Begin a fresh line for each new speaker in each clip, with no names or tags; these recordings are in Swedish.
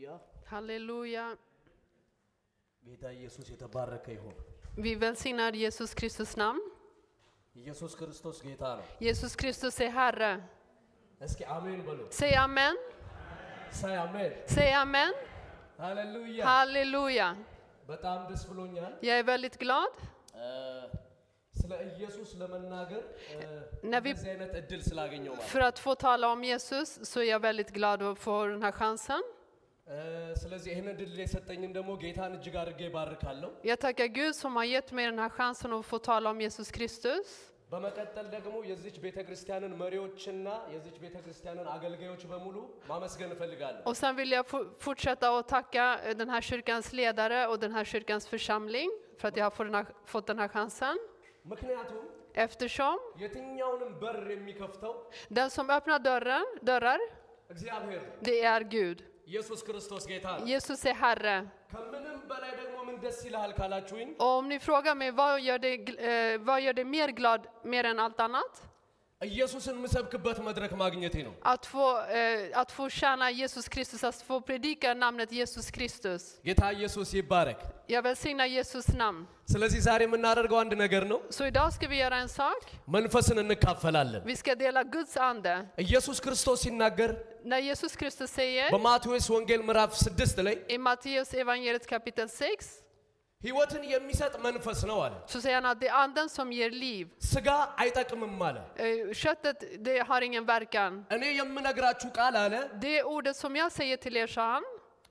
ሃሌሉያ
Halleluja.
ጌታ ኢየሱስ የተባረከ ይሁን።
Vi välsignar Jesus Kristus namn.
ኢየሱስ ክርስቶስ ጌታ ነው።
Jesus Kristus är Herre.
እስኪ አሜን በሉ።
Säg amen.
ሳይ አሜን።
Säg amen.
ሃሌሉያ
Halleluja.
በጣም ደስ ብሎኛል
Jag är väldigt glad.
እ፣ ስለ ኢየሱስ ለመናገር እ፣
När vi-
እንደዚህ አይነት እድል ስላገኘው ማለት
För att få tala om Jesus så är jag väldigt glad att få den här chansen.
እ፣ ስለዚህ ይህን እድል የሰጠኝን ደግሞ ጌታን እጅግ አድርጌ ባርካለሁ።
Jag tackar Gud som har gett mig den här chansen att få tala om Jesus Kristus.
በመቀጠል ደግሞ የዚች ቤተ ክርስቲያንን መሪዎችና የዚች ቤተ ክርስቲያንን አገልጋዮች በሙሉ ማመስገን እፈልጋለሁ።
Och sen vill jag fo- fortsätta att tacka eh, den här kyrkans ledare och den här kyrkans församling för att jag har fått den här, fått den här chansen.
ምክንያቱም
Eftersom
የትኛውንም በር የሚከፍተው
den som öppnar dörren, dörrar,
እግዚአብሔር ነው።
det är Gud.
ኢየሱስ ክርስቶስ ጌታ ነው።
Jesus är Herre.
ከምንም በላይ ደግሞ ምን ደስ ይልሃል ካላችሁኝ
Och om ni frågar mig vad gör det, gl- eh, vad gör det mer glad mer än allt annat?
ኢየሱስን የምሰብክበት መድረክ ማግኘቴ ነው።
Att få, eh, att få tjäna Jesus Kristus, att få predika namnet Jesus Kristus.
ጌታ ኢየሱስ ይባረክ።
Jag välsignar Jesus namn.
ስለዚህ ዛሬ የምናደርገው አንድ ነገር ነው።
Så idag ska vi göra en sak.
መንፈስን እንካፈላለን።
Vi ska dela Guds ande.
ኢየሱስ ክርስቶስ ሲናገር
När Jesus Kristus säger
በማቴዎስ ወንጌል ምዕራፍ ስድስት ላይ
i Matteus evangeliet kapitel 6
ሕይወትን የሚሰጥ መንፈስ ነው አለ።
så säger han att det är anden som ger liv.
ስጋ አይጠቅምም አለ።
Eh, Köttet det har ingen verkan.
እኔ የምነግራችሁ ቃል አለ
Det ordet som jag säger till er, sa han,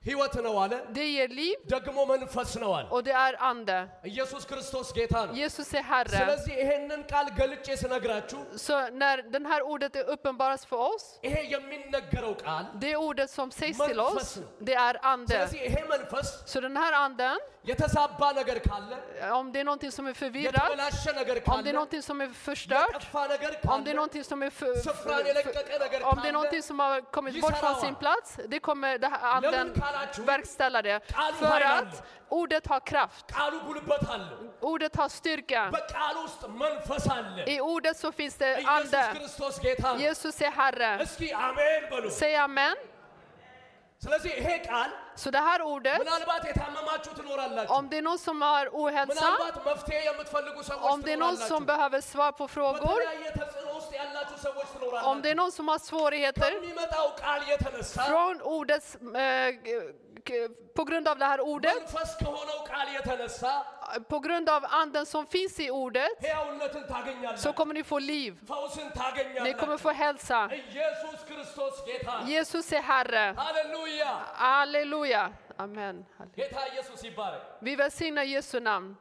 ሕይወት ነው አለ፣
det ger liv
ደግሞ መንፈስ ነው አለ።
och det är ande.
ኢየሱስ ክርስቶስ ጌታ ነው።
Jesus är Herre.
ስለዚህ ይሄንን ቃል ገልጬ ስነግራችሁ
Så när den här ordet är uppenbaras för oss,
ይሄ የሚነገረው ቃል
det ordet som sägs till
Manfas.
oss, det är ande.
ስለዚህ ይሄ መንፈስ
Så den här anden,
የተዛባ ነገር ካለ
om det är någonting som är förvirrat,
የተበላሸ ነገር
om
ካለ
det är någonting som är förstört,
የጠፋ ነገር
om det är
ካለ
någonting som är för,
ስፍራን
för,
የለቀቀ ነገር
om det är
ካለ
någonting som har kommit bort från sin plats, det kommer det här anden
Lämna kallaችሁ?
verkställa det. För att ordet har kraft. Ordet har styrka. I ordet så finns det ande. Jesus är Herre. Säg amen. Så det här ordet, om det är någon som har ohälsa, om det är någon som behöver svar på frågor, om det är någon som har svårigheter från ordets, eh, på grund av det här ordet, på grund av anden som finns i ordet, så kommer ni få liv. Ni kommer få hälsa. Jesus är Herre.
Halleluja!
Halleluja. Amen. Vi välsignar Jesu namn.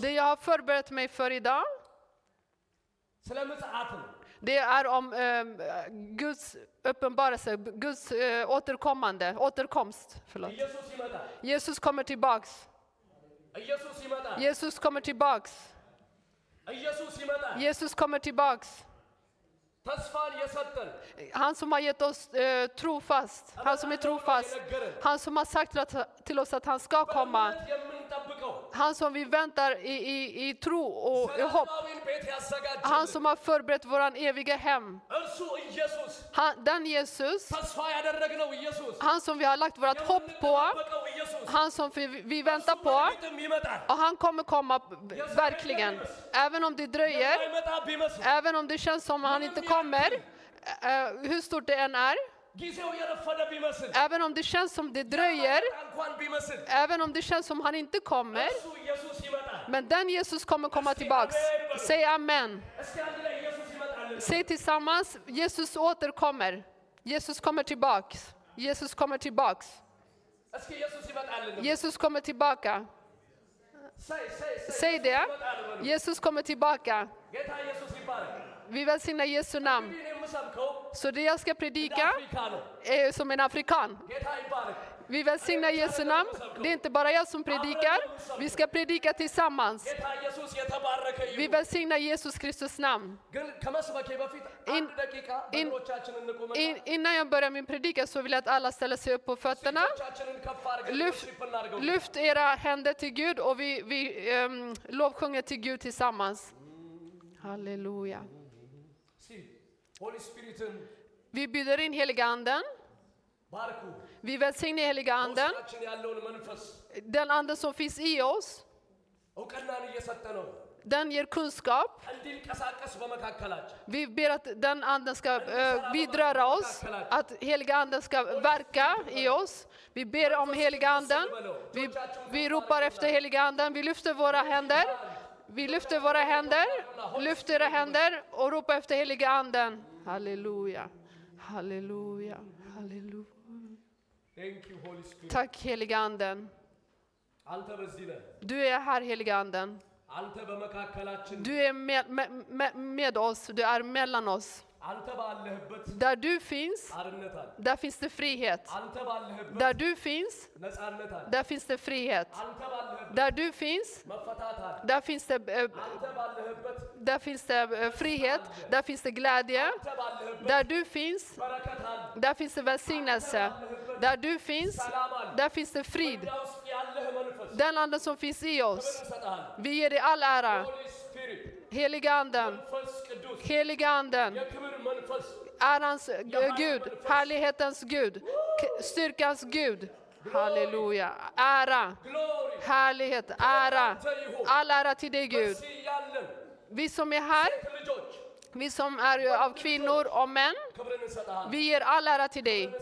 Det jag har förberett mig för idag det är om eh, Guds uppenbarelse, Guds eh, återkommande, återkomst. Förlåt. Jesus kommer tillbaks. Jesus kommer tillbaks. Jesus kommer tillbaks. Han som har gett oss eh, trofast, han som är trofast, han som har sagt till oss att han ska komma. Han som vi väntar i, i, i tro och i hopp. Han som har förberett våran eviga hem. Han, den Jesus, han som vi har lagt vårt hopp på, han som vi, vi väntar på. Och han kommer komma, verkligen. Även om det dröjer, även om det känns som att han inte kommer, hur stort det än är. Även om det känns som det dröjer, även om det känns som han inte kommer, men den Jesus kommer komma tillbaks. Säg amen. Säg tillsammans, Jesus återkommer. Jesus kommer tillbaks. Jesus kommer tillbaks. Jesus kommer tillbaka. Säg det. Jesus kommer tillbaka. Vi välsignar Jesu namn. Så det jag ska predika är som en afrikan. Vi välsignar Jesu namn. Det är inte bara jag som predikar. Vi ska predika tillsammans. Vi välsignar Jesus Kristus namn. In, in, in, innan jag börjar min predikan så vill jag att alla ställer sig upp på fötterna. Lyft, lyft era händer till Gud och vi, vi um, lovsjunger till Gud tillsammans. Halleluja. Vi bjuder in heliga anden. Vi välsignar heliga anden. Den anden som finns i oss. Den ger kunskap. Vi ber att den anden ska eh, vidröra oss, att heliga anden ska verka i oss. Vi ber om heliga anden. Vi, vi ropar efter heliga anden. Vi lyfter våra händer. Vi lyfter våra händer, lyfter era händer och ropar efter heliga anden halleluja, halleluja, halleluja. Tack heliga anden. Du är här heliga anden. Du är med, med, med oss, du är mellan oss. Där du finns, där finns det frihet. Där du finns, där finns det frihet. Där du finns, där finns det,
äh,
där finns det eh, frihet, där finns det glädje. Där du finns, där finns det välsignelse. Där du finns, där finns det frid. Den anden som finns i oss. Vi ger dig all ära. Heliga anden. Heliga anden är Gud, härlighetens Gud, styrkans Gud. Halleluja. Ära, härlighet, ära. All ära till dig Gud. Vi som är här, vi som är av kvinnor och män, vi ger all ära till dig.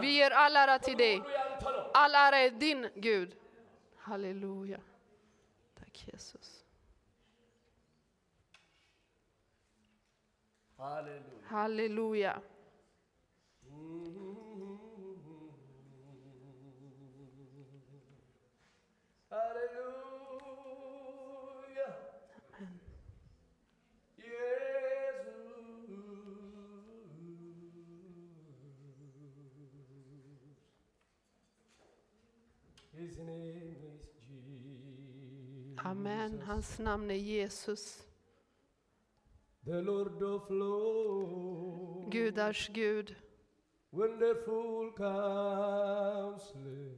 Vi ger all ära till dig. All ära är din Gud. Halleluja. Tack Jesus. Hallelujah.
Hallelujah. Amen. His name is Jesus.
Amen. Hans namn är Jesus.
The Lord of Lords.
Gudars Gud.
Wonderful counselor.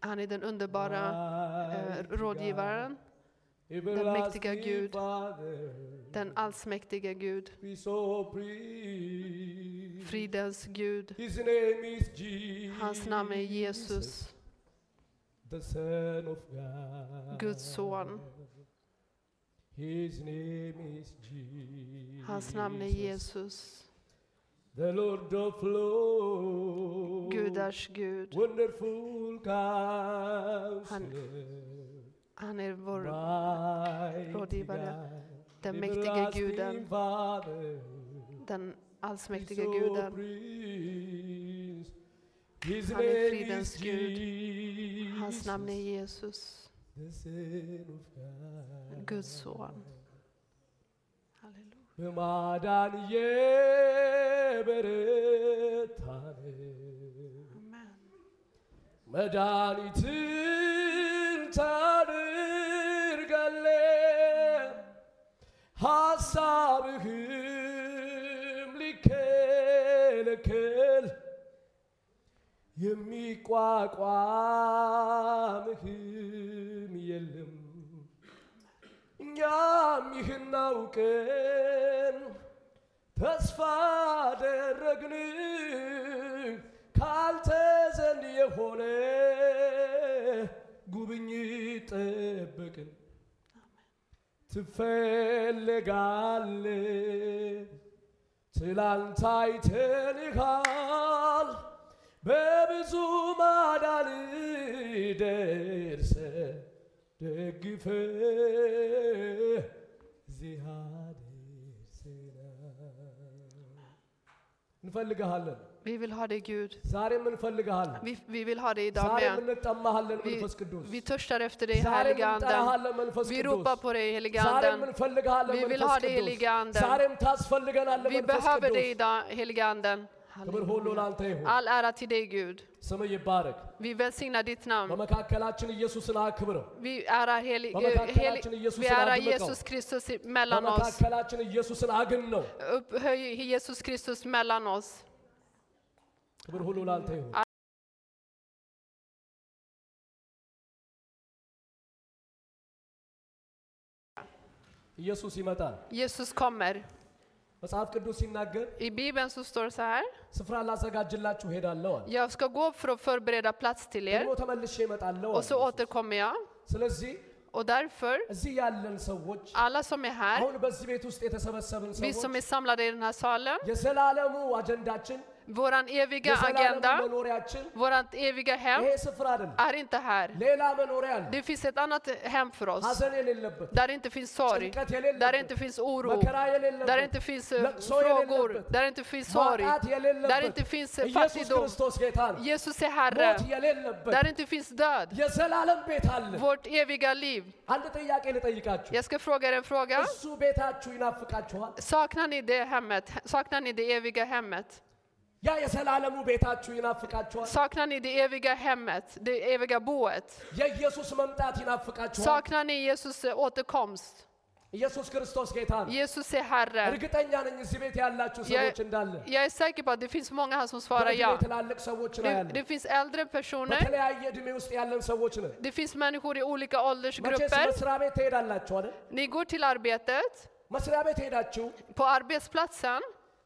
Han är den underbara eh, rådgivaren,
everlasting
mäktiga Gud. Den allsmäktige Gud, fridens Gud. Hans namn är Jesus. Guds son.
His name is Jesus.
Hans namn är Jesus,
The Lord of Lords.
gudars Gud.
Wonderful counselor.
Han är vår, rådgivare, den mäktige guden, den allsmäktige guden. Han är fridens Gud. Hans namn är Jesus,
ግጹን በማዳንዬ
በረታን
መድኃኒትን ታድርጋለ ሀሳብህም ሊከለከል የሚቋቋምህም የለም። እኛም ይህን አውቀን ተስፋ አደረግን። ካንተ ዘንድ የሆነ ጉብኝት ጠበቅን። ትፈለጋለ ትላንት አይተንሃል በብዙ ማዳን ደርሰ ደግፈ እዚህ አደርሰናል። እንፈልግሃለን።
Vi vill ha dig Gud.
ዛሬም እንፈልግሃለን።
Vi, vi vill ha dig idag
ዛሬም
med.
እንጠማሃለን
Vi,
መንፈስ ቅዱስ።
vi törstar efter dig
ዛሬም
heliga anden.
እንጠራሃለን መንፈስ
Vi
ቅዱስ።
ropar på dig heliga
ዛሬም
anden.
እንፈልግሃለን
Vi vill
መንፈስ
ha dig,
ቅዱስ።
helige anden.
ዛሬም ታስፈልገናለህ
Vi
መንፈስ
behöver dig
ቅዱስ።
idag heliga anden. All ära till dig Gud. Vi välsignar ditt namn. Vi ärar, helig,
helig,
vi ärar Jesus Kristus mellan oss. Upphöj Jesus Kristus mellan oss. Jesus kommer.
መጽሐፍ ቅዱስ ሲናገር
I Bibeln så står det så här.
ስፍራ ላዘጋጅላችሁ ሄዳለሁ አለ።
Jag ska gå för att förbereda plats till er
ደግሞ ተመልሼ እመጣለሁ
och så
አለ።
återkommer jag.
ስለዚህ
Och därför,
እዚህ ያለን ሰዎች
alla som är här,
አሁን በዚህ ቤት ውስጥ የተሰበሰብን
vi
ሰዎች
som är samlade i den här salen,
የዘላለሙ አጀንዳችን
våran eviga agenda, vårt eviga hem är inte här. Det finns ett annat hem för oss, där det inte finns sorg, där det inte finns eh,
oro,
där det inte finns frågor, där det inte finns sorg, där det inte finns fattigdom. Jesus är Herre, där det inte finns död. Vårt eviga liv. Jag ska fråga er en fråga. Saknar ni det hemmet? Saknar ni det eviga hemmet?
ያ የዘላለሙ ቤታችሁ ይናፍቃችኋል?
Saknar ni det eviga hemmet, det eviga boet?
የኢየሱስ መምጣት ይናፍቃችኋል?
Saknar ni Jesus eh, återkomst?
ኢየሱስ ክርስቶስ ጌታ ነው።
Jesus är Herre.
እርግጠኛ ነኝ እዚህ ቤት ያላችሁ
Jag,
ሰዎች እንዳለ
jag är säker på att det finns många här som svarar
በዕድሜ
ja.
ትላልቅ ሰዎች ነው
Det,
ያለ
det finns äldre personer,
በተለያየ ዕድሜ ውስጥ ያለን ሰዎች ነን።
det finns människor i olika
መቼስ
åldersgrupper.
መስሪያ ቤት ትሄዳላችሁ አይደል?
Ni går till arbetet,
መስሪያ ቤት ሄዳችሁ
på arbetsplatsen.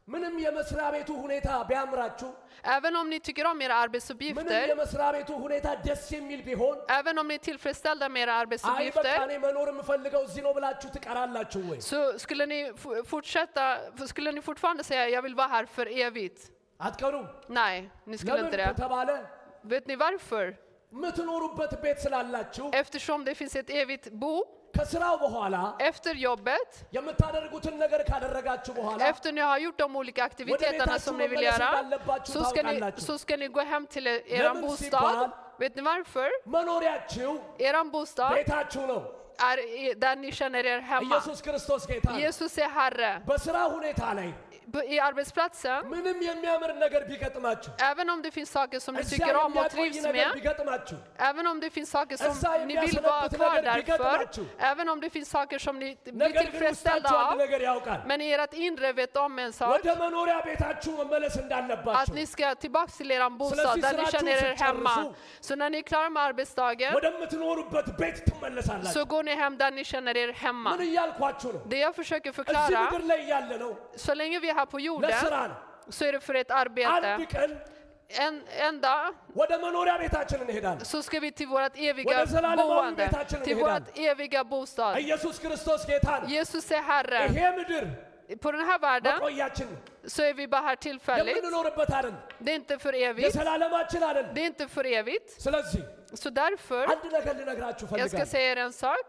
ምንም የመስሪያ ቤቱ ሁኔታ ቢያምራችሁ
Även om ni tycker om era
ምንም
arbetsuppgifter,
የመስሪያ ቤቱ ሁኔታ ደስ የሚል ቢሆን
även om ni är tillfredsställda med era
አይ በቃ
arbetsuppgifter,
እኔ መኖር የምፈልገው እዚህ ነው ብላችሁ ትቀራላችሁ ወይ?
så skulle ni f- fortsätta, skulle ni fortfarande säga jag vill vara här för evigt?
አትቀሩም።
Nej, ni skulle
ለምን
inte det.
ከተባለ
Vet ni varför?
የምትኖሩበት ቤት ስላላችሁ
Eftersom det finns ett evigt bo
ከስራው በኋላ
efter jobbet,
የምታደርጉትን ነገር ካደረጋችሁ በኋላ
efter ni har gjort de olika aktiviteterna som ni vill göra, så ska ni, så ska ni gå hem till er
Lämna
bostad.
sitt
Vet ni varför?
መኖሪያችሁ
Er bostad
ቤታችሁ ነው።
är i- där ni känner er hemma.
ኢየሱስ ክርስቶስ ጌታ ነው።
Jesus är Herre. i arbetsplatsen. Även om det finns saker som ni tycker om och trivs med. Även om det finns saker som ni vill vara kvar där
för.
Även om det finns saker som ni blir tillfredsställda av. Men ert inre vet om en sak. Att ni ska tillbaka till er bostad där ni känner er hemma. Så när ni är klara med arbetsdagen så går ni hem där ni känner er hemma. Det jag försöker förklara, så länge vi är här på
ለስራ
jorden
ነው።
så är det för ett
አንድ
arbete.
ቀን
En, en dag
ወደ መኖሪያ ቤታችን እንሄዳለን።
så ska vi till vårt eviga
ወደ ዘላለማዊ
boende,
ቤታችን
till
እንሄዳለን።
vårt eviga bostad.
ኢየሱስ ክርስቶስ ጌታ ነው።
Jesus är Herre.
ይሄ ምድር
På den här världen
መቆያችን ነው።
så är vi bara här tillfälligt.
የምንኖርበት አይደል፣
Det är inte för evigt.
የዘላለማችን አይደል።
Det är inte för evigt.
ስለዚህ
Så därför,
አንድ ነገር ልነግራችሁ
jag ska
ፈልጋለሁ።
säga er en sak.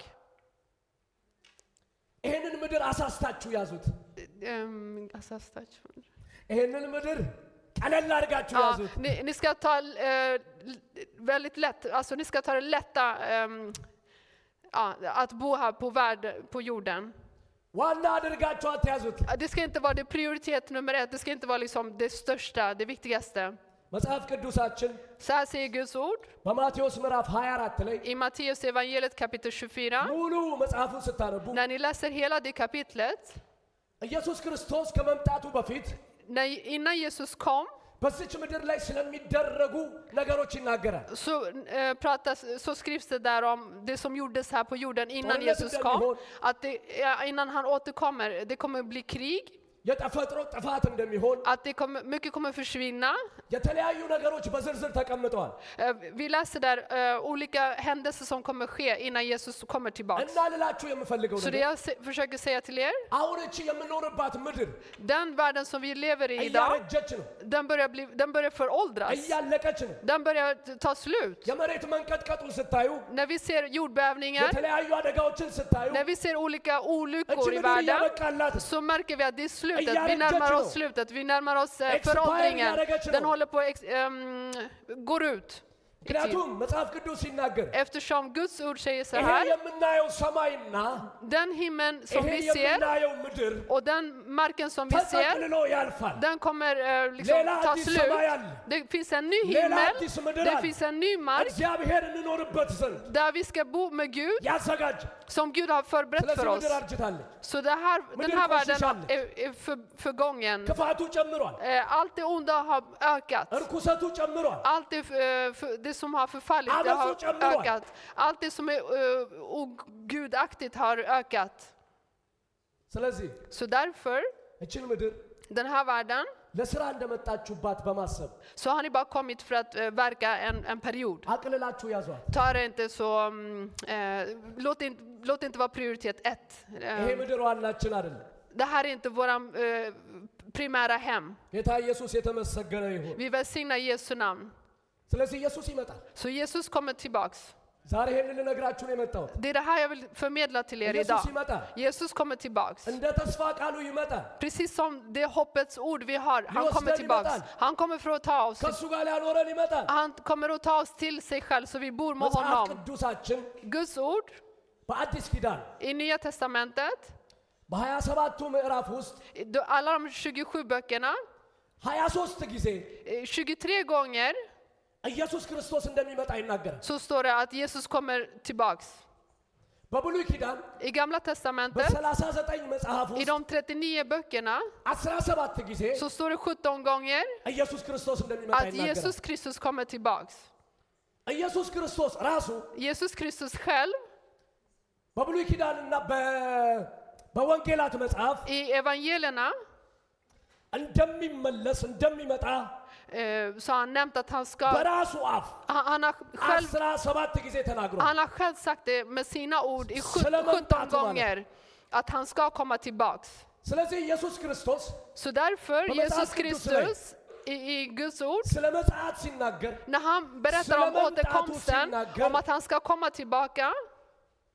ይሄንን ምድር አሳስታችሁ ያዙት።
Um, alltså, start-
ይሄንን ምድር ቀለል አድርጋችሁ
ja,
ያዙት።
ni, ni ska ta eh, l- väldigt lätt, alltså ni ska ta det lätta ehm, ja, att bo här på, värld, på jorden.
ዋና አድርጋችሁ አትያዙት።
Det ska inte vara det prioritet nummer ett, det ska inte vara liksom det största, det viktigaste.
መጽሐፍ ቅዱሳችን
Så här säger Guds ord
በማቴዎስ ምዕራፍ 24 ላይ
i Matteus evangeliet kapitel 24.
ሙሉ መጽሐፉን ስታነቡ
När ni läser hela det kapitlet,
ኢየሱስ ክርስቶስ ከመምጣቱ በፊት
när, innan Jesus kom,
በዚች ምድር ላይ ስለሚደረጉ ነገሮች ይናገራል።
så, eh, pratas, så skrivs det där om det som gjordes här på jorden innan
Var det
Jesus
inte
kom.
den
Att det, ja, innan han återkommer, det kommer bli krig,
የተፈጥሮ ጥፋት እንደሚሆን
Att det kommer, mycket kommer försvinna. Eh, vi läser där uh, olika händelser som kommer ske innan Jesus kommer
tillbaks.
Så det jag försöker säga till er, den världen som vi lever i idag, den börjar, bli, den börjar föråldras. Den börjar ta slut. När vi ser jordbävningar, när vi ser olika olyckor i världen, så märker vi att det är slut slutet. Vi
እያረጀች
närmar
ነው።
oss slutet. Vi närmar oss eh,
Expire
föråldringen.
እያደረገች
Den
ነው።
håller på att ex, ehm, går ut. i tid.
ምክንያቱም መጽሐፍ ቅዱስ ሲናገር
Eftersom Guds ord säger så
ይሄ
här,
የምናየው ሰማይና
den himlen som
ይሄ
vi ser
የምናየው ምድር
och den marken som vi ser,
ተጠቅልሎ ያልፋል።
den kommer eh, liksom
ሌላ
ta
አዲስ
slut.
ሰማይ አለ።
Det finns en ny
ሌላ
himmel,
አዲስ ምድር
det
አለ።
finns en ny mark
እግዚአብሔር እንኖርበት ዘንድ
där vi ska bo med Gud,
ያዘጋጅ።
som Gud har förberett för oss. Så det här, den här världen är, är för, förgången. Eh, allt det onda har ökat. Allt det, eh, för, det som har förfallit det har ökat. Allt det som är eh, ogudaktigt har ökat. Så därför, den här världen
ለስራ እንደመጣችሁባት በማሰብ
så har ni bara kommit för att eh, verka en, en period.
አቅልላችሁ ያዟት።
Ta det inte så, mm, eh, låt, inte, låt det inte vara prioritet ett.
ይሄ
Eh,
ምድር ዋናችን አይደለም።
det här är inte våra eh, primära hem.
ጌታ ኢየሱስ የተመሰገነ ይሁን።
Vi välsignar Jesu namn.
ስለዚህ ኢየሱስ ይመጣል።
Så Jesus kommer tillbaks.
ዛሬ ይሄንን ልነግራችሁ ነው የመጣሁት።
Det är det här jag vill förmedla till er
ኢየሱስ
idag.
ይመጣል።
Jesus kommer tillbaks.
እንደ ተስፋ ቃሉ ይመጣል።
Precis som det hoppets ord vi har, han
Just
kommer
det,
tillbaks.
Jonathan.
Han kommer för att ta oss.
ከእሱ ጋር ሊያኖረን ይመጣል።
Han kommer att ta oss till sig själv så vi bor med
መጽሐፍ
honom.
ቅዱሳችን
Guds ord
በአዲስ ኪዳን
i Nya Testamentet,
በሀያ ሰባቱ ምዕራፍ ውስጥ
i då- alla de 27 böckerna,
ሀያ ሶስት ጊዜ
eh, 23 gånger
ኢየሱስ ክርስቶስ እንደሚመጣ ይናገራል።
så står det att Jesus kommer tillbaks.
በብሉይ ኪዳን
I Gamla Testamentet,
በሰላሳ ዘጠኝ መጽሐፍ
i
ውስጥ
de 39 böckerna,
አስራ ሰባት ጊዜ
så står det 17 gånger
ኢየሱስ ክርስቶስ እንደሚመጣ
att
ይናገራል።
Jesus Kristus kommer tillbaks.
ኢየሱስ ክርስቶስ ራሱ
Jesus Kristus själv
በብሉይ ኪዳንና በ- በወንጌላት መጽሐፍ
i evangelierna
እንደሚመለስ እንደሚመጣ
eh, så har han nämnt att han ska,
በራሱ አፍ
han, han, har själv,
አስራ ሰባት ጊዜ ተናግሯል።
han har själv sagt det med sina ord i sjut-
Skulle man
17
ta till
gånger att han ska komma tillbaks.
ስለዚህ ኢየሱስ ክርስቶስ
Så därför,
På
Jesus
Messias
Kristus i, i Guds ord,
ስለ ምጽአት ሲናገር
när han berättar om
Skulle man ta
återkomsten,
till sina
om att han ska komma tillbaka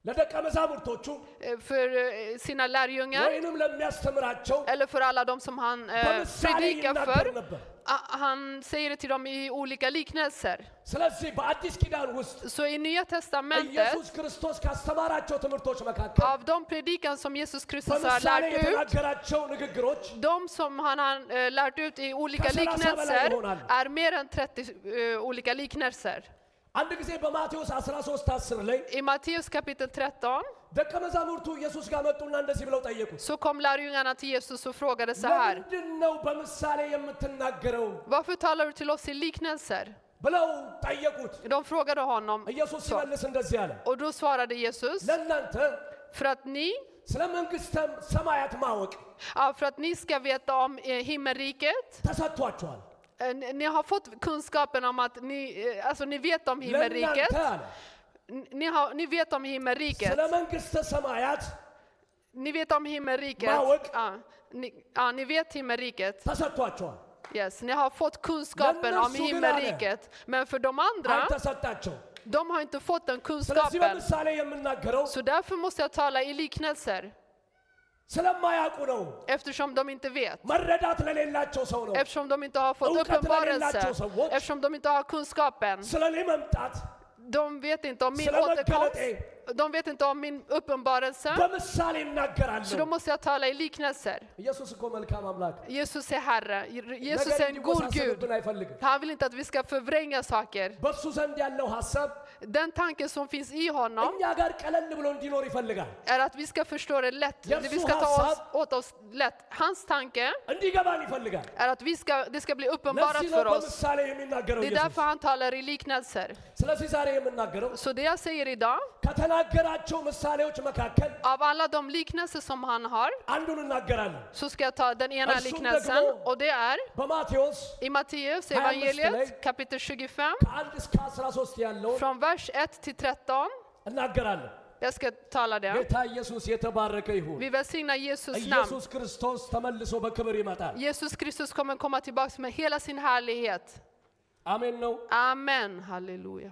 ለደቀ መዛሙርቶቹ
eh, för eh, sina lärjungar,
ወይንም ለሚያስተምራቸው
eller för alla de som han eh,
በምሳሌ
predikar
ይናገር
för.
ነበር።
Ah, Han säger det till dem i olika liknelser.
ስለዚህ በአዲስ ኪዳን ውስጥ
Så i Nya Testamentet,
ኢየሱስ ክርስቶስ ካስተማራቸው ትምህርቶች መካከል
av de predikan som Jesus Kristus har
በምሳሌ
lärt ut,
የተናገራቸው ንግግሮች
de som han har eh, lärt ut i olika
Kasala
liknelser
sabala ይሆናሉ።
är mer än 30 eh, olika liknelser.
አንድ ጊዜ በማቴዎስ 13 10 ላይ
I Matteus kapitel 13
ደቀ መዛሙርቱ ኢየሱስ ጋር መጡና እንደዚህ ብለው ጠየቁት።
så kom lärjungarna till Jesus och frågade så här.
ለምንድን ነው በምሳሌ የምትናገረው
Varför talar du till oss i liknelser?
ብለው ጠየቁት።
De frågade honom.
ኢየሱስ
Så.
ሲመልስ እንደዚህ አለ፣
Och då svarade Jesus,
ለእናንተ
för att ni,
ስለ መንግሥተ ሰማያት ማወቅ
ja, för att ni ska veta om eh, himmelriket,
ተሰጥቷችኋል።
eh, Eh, ni har fått kunskapen om att ni, eh, alltså, ni vet om himmelriket. Ni, har, ni vet om himmelriket. Ni vet om himmelriket. Ja, ni, ja, ni vet himmelriket. Yes, ni har fått kunskapen om himmelriket. Men för de andra de har inte fått den kunskapen. Så därför måste jag tala i liknelser.
ስለማያውቁ ነው።
Eftersom de inte vet.
መረዳት ለሌላቸው ሰው ነው።
Eftersom de inte har fått
Eukat
uppenbarelse.
ለሌላቸው ሰዎች
Eftersom de inte har kunskapen.
ስለ እኔ መምጣት
De vet inte om min
ስለ
återkomst.
መገለጤ
De vet inte om min uppenbarelse.
በምሳሌ
Så
እናገራለሁ።
då måste jag tala i liknelser.
ኢየሱስ እኮ መልካም አምላክ
Jesus är Herre. Jesus
ነገር
är en god Gud.
እንዲወሳሰብብን አይፈልግም።
Han vill inte att vi ska förvränga saker. Den tanken som finns i honom är att vi ska förstå det lätt, vi ska ta oss, åt oss lätt. Hans tanke är att vi ska, det ska bli uppenbarat för oss. Det är därför han talar i liknelser. Så det jag säger idag, av alla de liknelser som han har, så ska jag ta den ena liknelsen och det är i Matteus evangeliet kapitel 25, från vers 1 till 13.
እናገራለን።
Jag ska tala det.
ጌታ ኢየሱስ የተባረከ ይሁን።
Vi välsignar Jesus namn.
ኢየሱስ ክርስቶስ ተመልሶ በክብር ይመጣል።
Jesus Kristus kommer komma tillbaka med hela sin härlighet.
አሜን ነው።
Amen. Halleluja.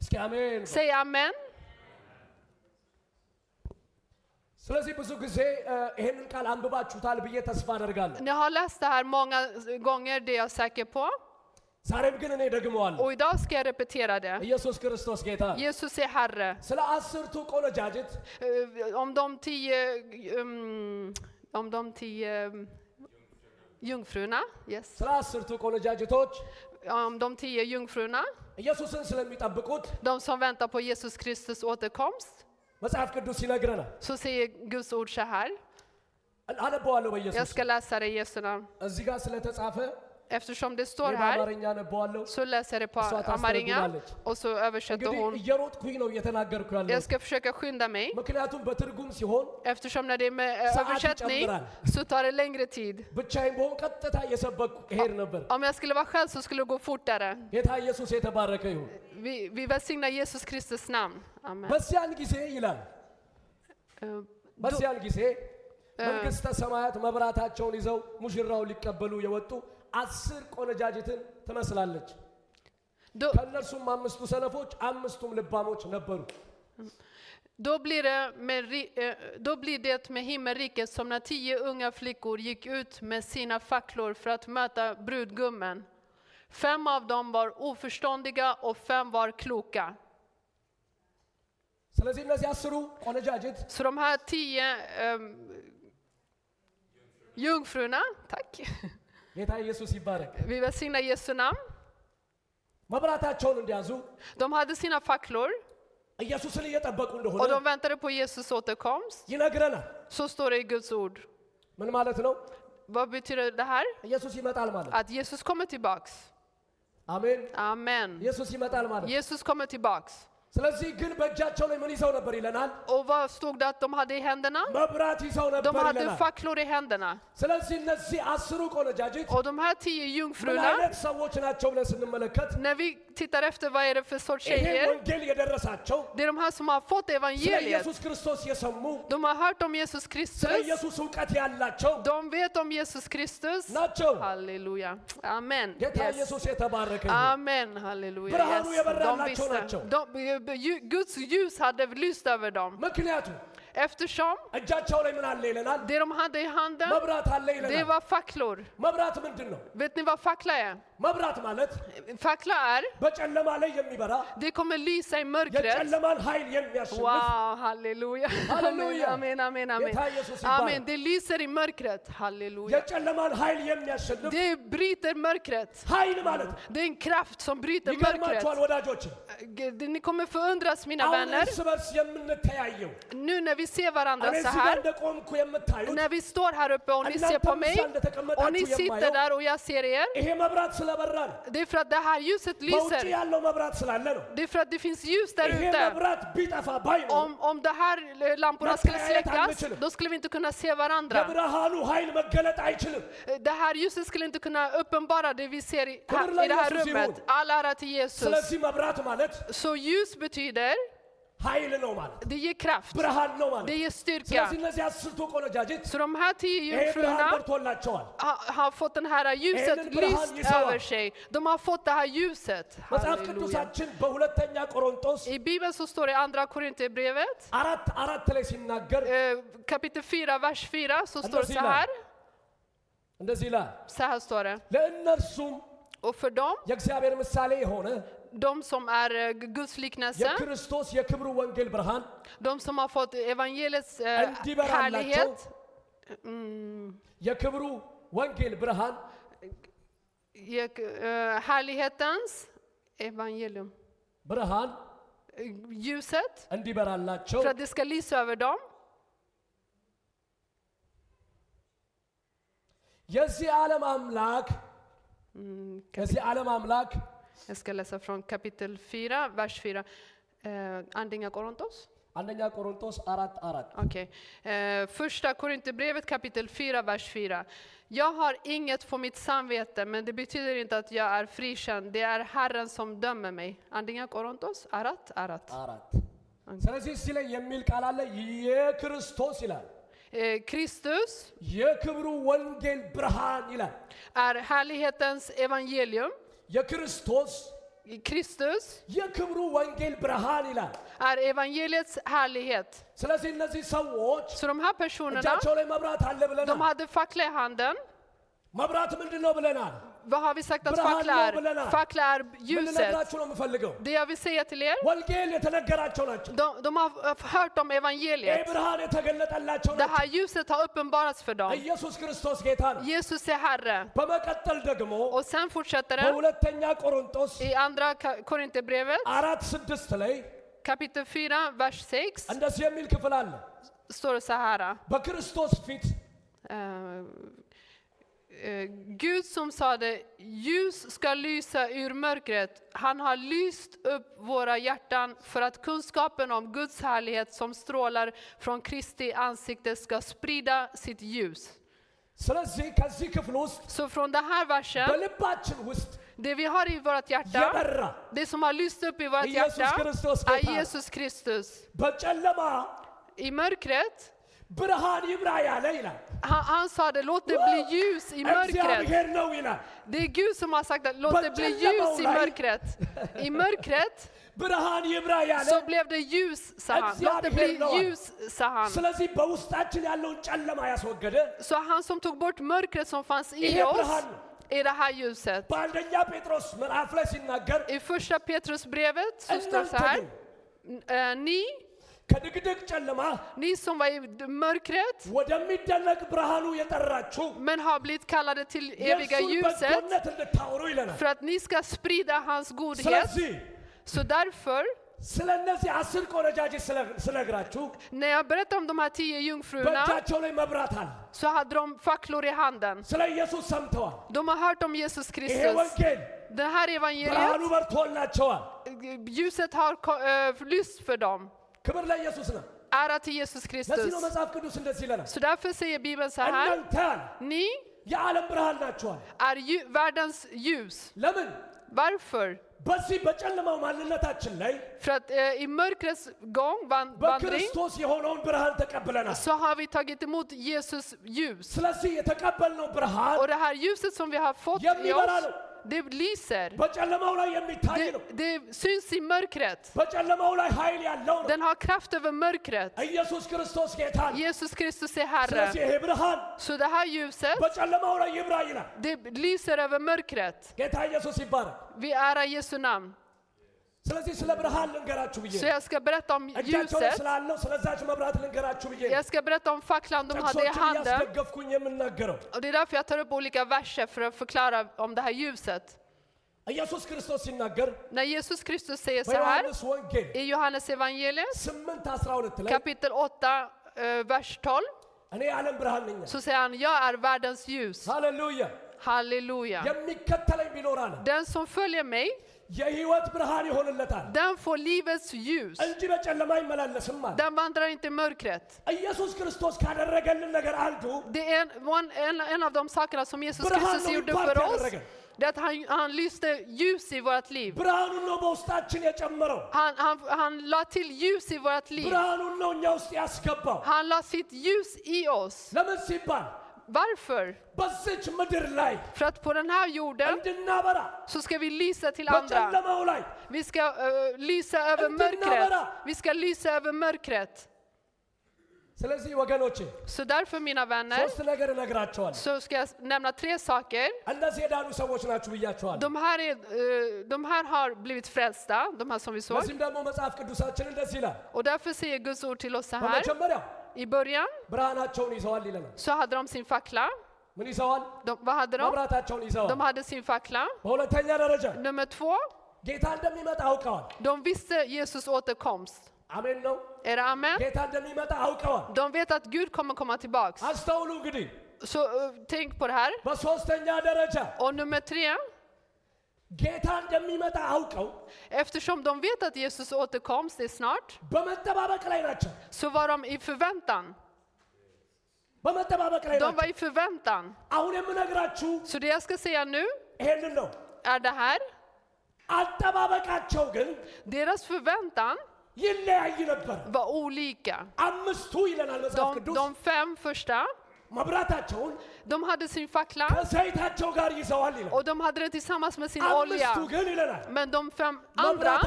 እስኪ አሜን።
Säg amen.
ስለዚህ ብዙ ጊዜ እ፣ ይሄንን ቃል አንብባችሁታል ብዬ ተስፋ አደርጋለሁ።
Ni har läst det här många gånger, det är jag säker på.
ዛሬም ግን እኔ ደግመዋለሁ።
Och idag ska jag repetera det.
ኢየሱስ ክርስቶስ ጌታ ነው።
Jesus är Herre.
ስለ አስርቱ ቆነጃጅት
Eh, Om de tio, um, om de tio um, jungfrurna, yes.
ስለ አስርቱ ቆነጃጅቶች
Om de tio jungfrurna,
ኢየሱስን ስለሚጠብቁት
de som väntar på Jesus Kristus återkomst,
መጽሐፍ ቅዱስ ይነግረናል።
så säger Guds ord så här.
አነበዋለሁ
Jag
በኢየሱስ
ska läsa det i Jesu namn.
እዚህ ጋር ስለተጻፈ
Eftersom det står
እኔ
här
በአማርኛ ነበዋለሁ።
så läser jag det på
እሷ
amarinja
ታስተረጉማለች።
och så översätter
እንግዲህ
hon.
እየሮጥኩኝ ነው እየተናገርኩ ያለው
Jag ska försöka skynda mig
ምክንያቱም በትርጉም ሲሆን
eftersom när det är med eh,
Saat
översättning
ይጨምራል።
så tar det längre tid.
ብቻዬን በሆን ቀጥታ እየሰበኩ እሄድ ነበር።
Om jag skulle vara själv så skulle det gå fortare.
ጌታ ኢየሱስ የተባረከ ይሁን።
Vi, vi välsignar Jesus Kristus namn. Amen.
በዚያን ጊዜ ይላል
Eh,
በዚያን ጊዜ መንግሥተ ሰማያት መብራታቸውን ይዘው ሙሽራውን ሊቀበሉ የወጡ አስር ቆነጃጅትን ትመስላለች።
Då,
ከእነርሱም አምስቱ ሰነፎች አምስቱም ልባሞች ነበሩ።
då, blir det med, ri- eh, då blir det med himmelriket som när tio unga flickor gick ut med sina facklor för att möta brudgummen. Fem av dem var oförståndiga och fem var kloka.
ስለዚህ እነዚህ አስሩ ቆነጃጅት
Så de här tio ehm, jungfrurna, tack,
ጌታ ኢየሱስ ይባረክ
vi välsignar Jesu namn.
መብራታቸውን እንዲያዙ
De hade sina facklor
ኢየሱስን እየጠበቁ
och
እንደሆነ
de väntade på Jesus återkomst.
ይነግረናል።
Så står det i Guds ord.
ምን ማለት ነው?
Vad betyder det här?
ኢየሱስ ይመጣል ማለት
Att Jesus kommer tillbaks.
አሜን።
Amen.
ኢየሱስ ይመጣል ማለት
Jesus kommer tillbaks. Och vad stod det att de hade i händerna? De hade facklor i händerna. Och de här tio jungfrurna, när vi tittar efter vad är det för sorts tjejer. Det är de här som har fått evangeliet. De har hört om Jesus Kristus. De vet om Jesus Kristus. Halleluja. Amen. Yes. Amen, halleluja. Yes. De visste. De, eh, Guds ljus hade lyst över dem
ምክንያቱም
Eftersom
እጃቸው ላይ ምን አለ ይለናል?
det de hade i handen,
መብራት አለ
det
ይለናል።
var facklor.
መብራት ምንድን ነው?
Vet ni vad fackla är?
መብራት ማለት
Fackla är,
በጨለማ ላይ የሚበራ
det kommer lysa i mörkret.
የጨለማን ኃይል የሚያሸንፍ
Wow, halleluja.
Halleluja.
Amen, amen, amen.
ጌታ ኢየሱስ ይባረክ።
Amen. Det lyser i mörkret. Halleluja.
የጨለማን ኃይል የሚያሸንፍ
Det bryter mörkret.
ኃይል ማለት ነው።
Det är en kraft som bryter mörkret.
ይገርማችኋል ወዳጆች፣
G- Ni kommer förundras mina
አሁን
vänner.
እርስ በርስ የምንተያየው
Nu när vi vi ser varandra så här, när vi står här uppe och ni ser på mig, och ni sitter där och jag ser er, det är för att det här ljuset lyser. Det är för att det finns ljus där ute. Om, om de här lamporna skulle släckas, då skulle vi inte kunna se varandra. Det här ljuset skulle inte kunna uppenbara det vi ser här, i det här rummet. All ära till Jesus. Så ljus betyder
ኃይል ነው ማለት
det ger kraft.
ብርሃን ነው ማለት
Det ger styrka.
ስለዚህ እነዚህ አስርቱ ቆነጃጅት
Så de här tio
ይሄ ብርሃን
jungfrurna
በርቶላቸዋል።
har, har fått den här ljuset
Även brand
lyst
i Sara.
över sig. De har fått det här ljuset.
መጽሐፍ
Halleluja.
ቅዱሳችን በሁለተኛ ቆሮንቶስ
I Bibeln så står det i Andra Korinthierbrevet,
አራት አራት ላይ ሲናገር
eh, kapitel 4, vers 4, så står det så här.
እንደዚህ ይላል
Så här står det.
ለእነርሱም
Och för dem,
የእግዚአብሔር ምሳሌ የሆነ
de som är eh, Guds liknelse,
የክርስቶስ የክብሩ ወንጌል ብርሃን
de som har fått evangeliets eh,
እንዲበራላቸው
härlighet, mm,
የክብሩ ወንጌል ብርሃን
ge- eh, härlighetens evangelium,
ብርሃን
eh, ljuset,
እንዲበራላቸው
för att det ska lysa över dem.
የዚህ ዓለም አምላክ የዚህ ዓለም አምላክ
Jag ska läsa från kapitel 4, vers 4. Eh, Andinga Korontos?
አንደኛ ቆሮንቶስ አራት አራት
Okej. Eh, första Korinthierbrevet kapitel 4, vers 4. Jag har inget på mitt samvete, men det betyder inte att jag är frikänd. Det är Herren som dömer mig. Andinga Korontos? Arat? Arat.
አራት ስለዚህ እዚህ ላይ የሚል ቃል አለ የክርስቶስ ይላል
Eh, Kristus
የክብሩ ወንጌል ብርሃን ይላል
är härlighetens evangelium.
የክርስቶስ
Kristus
የክብሩ ወንጌል ብርሃን ይላል
är evangeliets härlighet.
ስለዚህ እነዚህ ሰዎች
Så de här personerna,
እጃቸው ላይ መብራት አለ
de
ብለናል
hade fackla i handen.
መብራት ምንድን ነው ብለናል
vad har vi sagt att fackla är? Fackla är ljuset. Det jag vill säga till er, de, de har eh, hört om evangeliet. Det här ljuset har uppenbarats för dem. Jesus är Herre. Och sen fortsätter det i andra Korinthierbrevet kapitel 4, vers 6. Står det så här.
Uh,
Eh, Gud som sade ljus ska lysa ur mörkret, han har lyst upp våra hjärtan för att kunskapen om Guds härlighet som strålar från Kristi ansikte ska sprida sitt ljus. Så från den här versen, det vi har i vårt hjärta, det som har lyst upp i vårt hjärta, är Jesus Kristus. I mörkret,
ብርሃን ይብራ ያለ ይላል።
han, han sa det, låt det bli ljus i mörkret.
እግዚአብሔር ነው ይላል።
Det är Gud som har sagt att låt det bli ljus i mörkret. I mörkret
ብርሃን ይብራ ያለ
så blev det ljus, sa han. Låt det bli ljus, sa han.
ስለዚህ በውስጣችን ያለውን ጨለማ ያስወገደ
Så han som tog bort mörkret som fanns i
ይሄ
oss
ብርሃን ነው።
är det här ljuset.
በአንደኛ ጴጥሮስ ምዕራፍ ላይ ሲናገር
I första Petrusbrevet så står det så här. eh, Ni,
ከድቅድቅ ጨለማ
ni som var i mörkret
ወደሚደነቅ ብርሃኑ የጠራችሁ
men har blivit kallade till eviga
የእሱን
ljuset
በጎነት እንድታወሩ ይለናል።
för att ni ska sprida hans godhet.
ስለዚህ
Så därför,
ስለ እነዚህ አስር ቆነጃጅት ስለ- ስነግራችሁ
när jag berättar om de här tio jungfrurna
በእጃቸው ላይ መብራት አለ።
så hade de facklor i handen.
ስለ ኢየሱስ ሰምተዋል።
De har hört om Jesus
ይሄ
Kristus.
ወንጌል
Det här
ብርሃኑ
evangeliet,
በርቶላቸዋል።
ljuset har ko- eh, lyst för dem.
ክብር ለኢየሱስ ነው።
Ära till Jesus
ለዚህ
Kristus.
ነው መጽሐፍ ቅዱስ እንደዚህ ይለናል።
Så därför säger Bibeln så här.
እናንተ አለ
Ni
የዓለም ብርሃን ናችኋል።
är ju- världens ljus.
ለምን?
Varför?
በዚህ በጨለማው ማንነታችን ላይ
För att eh, i mörkrets gång, van- vandring,
በክርስቶስ የሆነውን ብርሃን ተቀብለናል።
så har vi tagit emot Jesus ljus.
ስለዚህ የተቀበልነው ብርሃን
Och det här ljuset som vi har fått i
የሚበራ
oss,
ነው።
det lyser. Det, det syns i mörkret. Den har kraft över mörkret. Jesus Kristus är Herre. Så det här ljuset, det lyser över mörkret. Vi ärar Jesu namn. Så jag ska berätta om ljuset. Jag ska berätta om facklan de hade i handen. Och det är därför jag tar upp olika verser för att förklara om det här ljuset. När Jesus Kristus säger så här i Johannes evangeliet kapitel 8, eh, vers 12. Så säger han, jag är världens ljus. Halleluja!
Halleluja!
Den som följer mig
የህይወት ብርሃን ይሆንለታል
den får livets ljus.
እንጂ በጨለማ አይመላለስም አለ።
Den vandrar inte i mörkret.
ኢየሱስ ክርስቶስ ካደረገልን ነገር አንዱ
Det är en, one- en, en av de sakerna som Jesus
Brahman
Kristus
och
gjorde
Park
för oss.
ያደረገ።
Det är att han, han lyste ljus i vårt liv.
ብርሃኑን ነው በውስጣችን የጨመረው።
Han, han, han la till ljus i vårt liv.
ብርሃኑን ነው እኛ ውስጥ ያስገባው።
Han la sitt ljus i oss.
ለምን ሲባል
Varför?
በዚች ምድር ላይ
För att på den här jorden
እንድናበራ
så ska vi lysa till andra.
በጨለማው ላይ
Vi ska eh, lysa över
Inte
mörkret.
närmare.
Vi ska lysa över mörkret.
ስለዚህ ወገኖቼ
Så därför mina vänner
ሶስት ነገር እነግራቸዋለሁ።
så ska jag nämna tre saker.
እነዚህ የዳኑ ሰዎች ናችሁ ብያቸዋለሁ።
De här, är, eh, de här har blivit frälsta, de här som vi såg.
በዚህም ደግሞ መጽሐፍ ቅዱሳችን እንደዚህ ይላል።
Och därför säger Guds ord till oss så här.
በመጀመሪያው
I början
ብርሃናቸውን ይዘዋል ይለናል።
så hade de sin fackla.
ምን ይዘዋል?
De, vad hade de?
መብራታቸውን ይዘዋል።
De hade sin fackla.
በሁለተኛ ደረጃ
Nummer två,
ጌታ እንደሚመጣ አውቀዋል።
de visste Jesus återkomst.
አሜን ነው።
Är det amen?
ጌታ እንደሚመጣ አውቀዋል።
De vet att Gud kommer komma tillbaks.
አስተውሉ እንግዲህ።
Så eh, tänk på det här.
በሶስተኛ ደረጃ
Och nummer tre,
ጌታ እንደሚመጣ አውቀው
eftersom de vet att Jesus återkomst är snart,
በመጠባበቅ ላይ ናቸው።
så var de i förväntan.
በመጠባበቅ ላይ
De
ናቸው።
var i förväntan.
አሁን የምነግራችሁ
Så det jag ska säga nu
ይሄንን ነው።
är det här.
አጠባበቃቸው ግን
Deras förväntan
ይለያይ ነበር።
var olika.
አምስቱ ይለናል መጽሐፍ
De,
ቅዱስ
de fem första,
መብራታቸውን
de hade sin fackla. Och de hade den tillsammans med sin olja. Men de fem andra,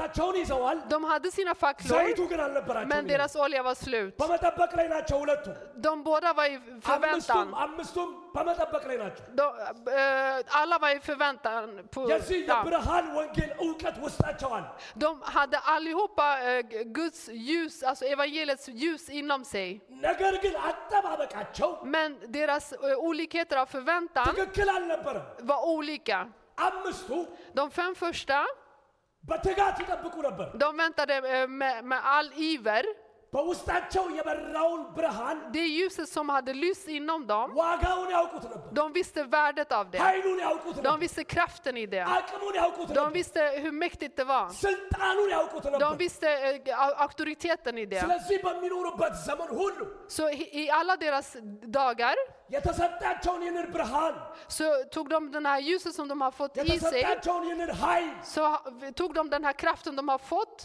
de hade sina facklor men deras olja var slut. De båda var i förväntan.
አምስቱም በመጠበቅ ላይ ናቸው።
De, eh, alla var i förväntan. På,
የዚህ
ja.
የብርሃን ወንጌል እውቀት ውስጣቸው አለ።
De hade allihopa eh, Guds ljus, alltså evangeliets ljus inom sig.
ነገር ግን አጠባበቃቸው
Men deras eh, olikheter av förväntan
ትክክል አልነበረም።
var olika.
አምስቱ
De fem första,
በትጋት ይጠብቁ ነበር።
de väntade eh, med, med all iver.
በውስጣቸው የበራውን ብርሃን
Det ljuset som hade lyst inom dem,
ዋጋውን ያውቁት ነበር።
de visste värdet av det.
ኃይሉን ያውቁት
De
ነበር።
visste kraften i det.
አቅሙን ያውቁት
De
ነበር።
visste hur mäktigt det var.
ስልጣኑን ያውቁት
De
ነበር።
visste eh, au- auktoriteten i det.
ስለዚህ በሚኖሩበት ዘመን ሁሉ
Så i i alla deras dagar
የተሰጣቸውን ይህንን ብርሃን
så tog de den här ljuset som de har fått i sig,
የተሰጣቸውን ይህንን ኃይል
så ha- tog de den här kraften de har fått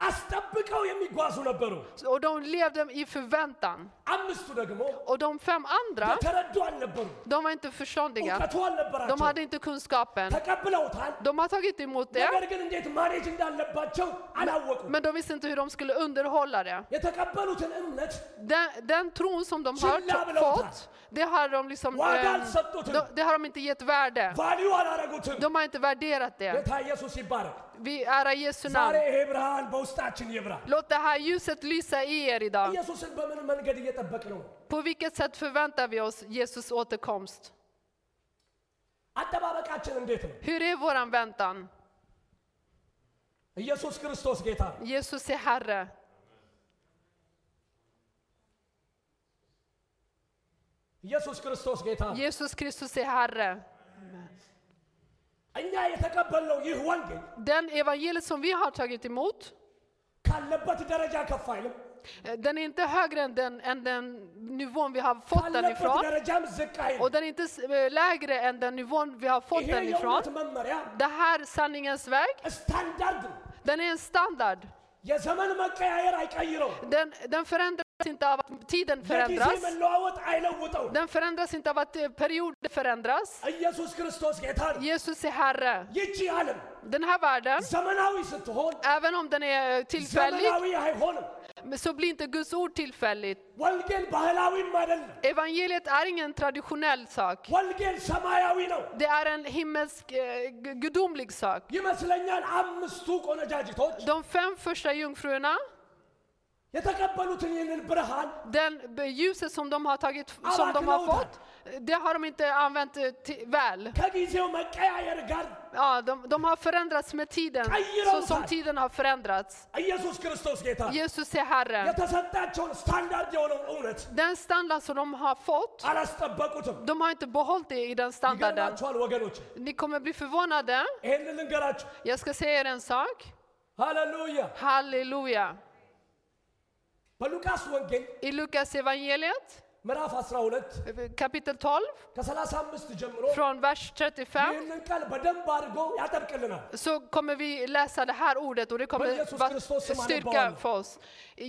አስጠብቀው የሚጓዙ ነበሩ።
och de levde i förväntan.
አምስቱ ደግሞ
Och de fem andra,
የተረዱ አልነበሩ።
de var inte förståndiga.
እውቀቱ
De
አልነበራቸው።
hade inte kunskapen.
ተቀብለውታል።
De har tagit emot det,
ነገር ግን እንዴት ማኔጅ እንዳለባቸው አላወቁም።
men de visste inte hur de skulle underhålla det.
የተቀበሉትን እምነት
Den, den tron som de har
Chilla
to-
vill ha
fått, det har de liksom,
Wagal
ehm,
sattutum.
de, det har de inte gett värde.
ቫሊዩ አላረጉትም።
De har inte värderat det.
ጌታ ኢየሱስ ይባረክ።
Vi ärar Jesu
ዛሬ
namn.
ይሄ ብርሃን በውስጣችን ይብራ።
Låt det här ljuset lysa i er idag.
ኢየሱስን በምን መንገድ እየጠበቅ ነው?
På vilket sätt förväntar vi oss Jesus återkomst?
አጠባበቃችን እንዴት ነው?
Hur är våran väntan?
ኢየሱስ ክርስቶስ ጌታ ነው።
Jesus är Herre.
ኢየሱስ ክርስቶስ ጌታ ነው።
Jesus Kristus är Herre.
እኛ የተቀበልነው ይህ ወንጌል
Den evangeliet som vi har tagit emot,
ካለበት ደረጃ ከፍ አይልም፣
eh, den är inte högre än den, än den nivån vi har fått den
ካለበት
ifrån.
ደረጃም ዝቅ አይልም።
Och den är inte s- eh, lägre än den nivån vi har fått
ይሄ
den
የእውነት
ifrån.
መመሪያ
Det här sanningens väg,
ስታንዳርድ ነው።
den är en standard.
የዘመን መቀያየር አይቀይረው።
Den, den förändras förändras inte av att tiden förändras. Den förändras inte av att eh, perioden förändras. Jesus är Herre. Den här världen, även om den är eh, tillfällig, så blir inte Guds ord tillfälligt. Evangeliet är ingen traditionell sak. Det är en himmelsk, eh, gudomlig sak. De fem första jungfrurna
የተቀበሉትን ይህንን ብርሃን
den b- ljuset som de har, tagit, som de har
Avaknauta.
fått, det har de inte använt eh, ti- väl.
ከጊዜው መቀያየር ጋር
Ja, de, de har förändrats med tiden, så som tiden har förändrats.
ኢየሱስ ክርስቶስ ጌታ
Jesus är Herre.
የተሰጣቸውን ስታንዳርድ የሆነውን እውነት
Den standard som de har fått,
አላስጠበቁትም።
de har inte behållit det i den standarden.
ይገርማችኋል ወገኖች፣
Ni kommer bli förvånade.
ይህንን ልንገራችሁ።
Jag ska säga er en sak.
ሃሌሉያ!
Halleluja.
በሉቃስ ወንጌል
I Lukas evangeliet
ምዕራፍ 12
kapitel 12,
ከ35 ጀምሮ
från vers 35,
ይህንን ቃል በደንብ አድርጎ ያጠብቅልናል።
så kommer vi läsa det här ordet och det
Men
kommer
Jesus
vara
Kristus som han är
styrka
barn.
för oss.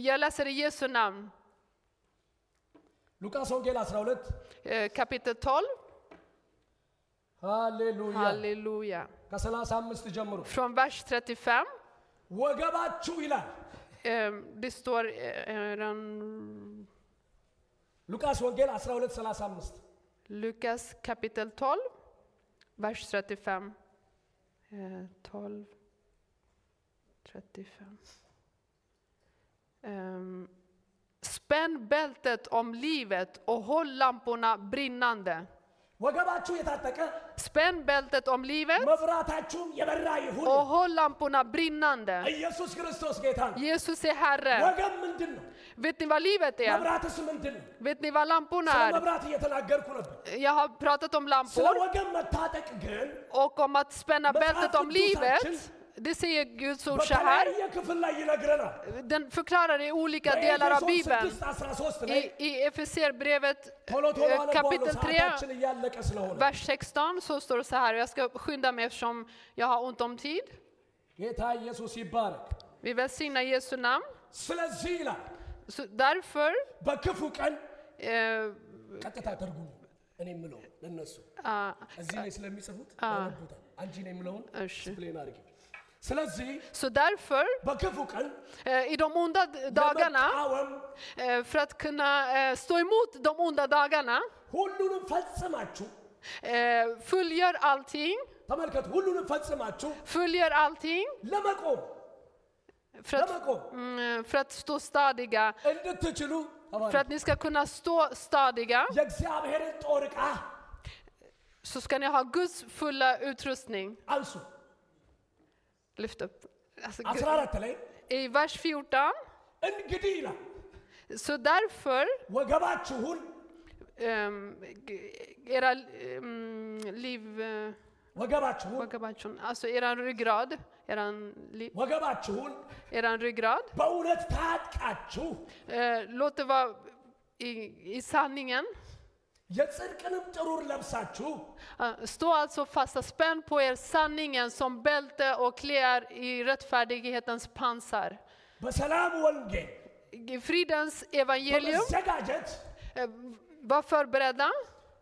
Jag läser i Jesu namn,
ሉቃስ ወንጌል 12
eh, kapitel 12,
ሃሌሉያ
halleluja.
ከ35 ጀምሮ
Från vers 35,
ወገባችሁ ይላል
eh, det står eh, en-
ሉቃስ ወንጌል 12 35
Lukas kapitel 12, vers 35. Eh, 12, 35. Ehm, spänn bältet om livet och håll lamporna brinnande.
ወገባችሁ የታጠቀ
Spänn bältet om livet
መብራታችሁም የበራ ይሁን።
och håll lamporna brinnande.
ኢየሱስ ክርስቶስ ጌታ ነው።
Jesus är Herre.
ወገብ ምንድን ነው?
Vet ni vad livet är?
መብራትስ ምንድን ነው?
Vet ni vad lamporna
ስለ
är?
መብራት እየተናገርኩ ነበር።
Jag har pratat om
ስለ
lampor
ወገብ መታጠቅ ግን
och om att spänna bältet om livet. Det säger Guds ord så här.
በተለያየ ክፍል ላይ ይነግረናል።
Den förklarar i olika delar av
በኤፌሶን
Bibeln.
6 13 ላይ
I, i Efeserbrevet
ቶሎ ቶሎ
eh,
አነባለሁ
kapitel 3,
ሰዓታችን እያለቀ ስለሆነ
vers 16 så står det så här. Jag ska skynda mig eftersom jag har ont om tid.
ጌታ ኢየሱስ ይባረክ።
Vi välsignar Jesu namn.
ስለዚህ ይላል
Så därför,
በክፉ ቀን
eh,
ቀጥታ ተርጉሙ። እኔ የምለው ለነሱ
ah,
እዚህ ላይ ስለሚጽፉት ያነቡታል። አንቺ ነው የምለውን
እሺ።
ስፕሌን አድርጊ። ስለዚህ
så därför
በክፉ ቀን
eh, i de onda d- dagarna,
ለመቃወም
eh, för att kunna eh, stå emot de onda dagarna,
ሁሉንም ፈጽማችሁ
eh, fullgör allting,
ተመልከቱ፣ ሁሉንም ፈጽማችሁ
fullgör allting
ለመቆም
för att,
ለመቆም
mm, för att stå stadiga
እንድትችሉ
För att ni ska kunna stå stadiga
የእግዚአብሔርን ጦር ዕቃ
så ska ni ha Guds fulla utrustning.
አንሱ።
Lyft upp. Alltså,
14 ላይ
I vers 14,
እንግዲህ ይላል
Så därför,
ወገባችሁን
ehm, g- era ehm, liv... eh,
ወገባችሁን
Wagabachon, alltså eran ryggrad, eran, li-
ወገባችሁን
eran ryggrad.
በእውነት ታጥቃችሁ
Eh, låt det vara i, i sanningen.
የጽድቅንም ጥሩር ለብሳችሁ
Eh, stå alltså fasta, spänn på er sanningen som bälte och klä er i rättfärdighetens pansar.
በሰላም ወንጌል
I fridens evangelium,
በመዘጋጀት
eh, var förberedda.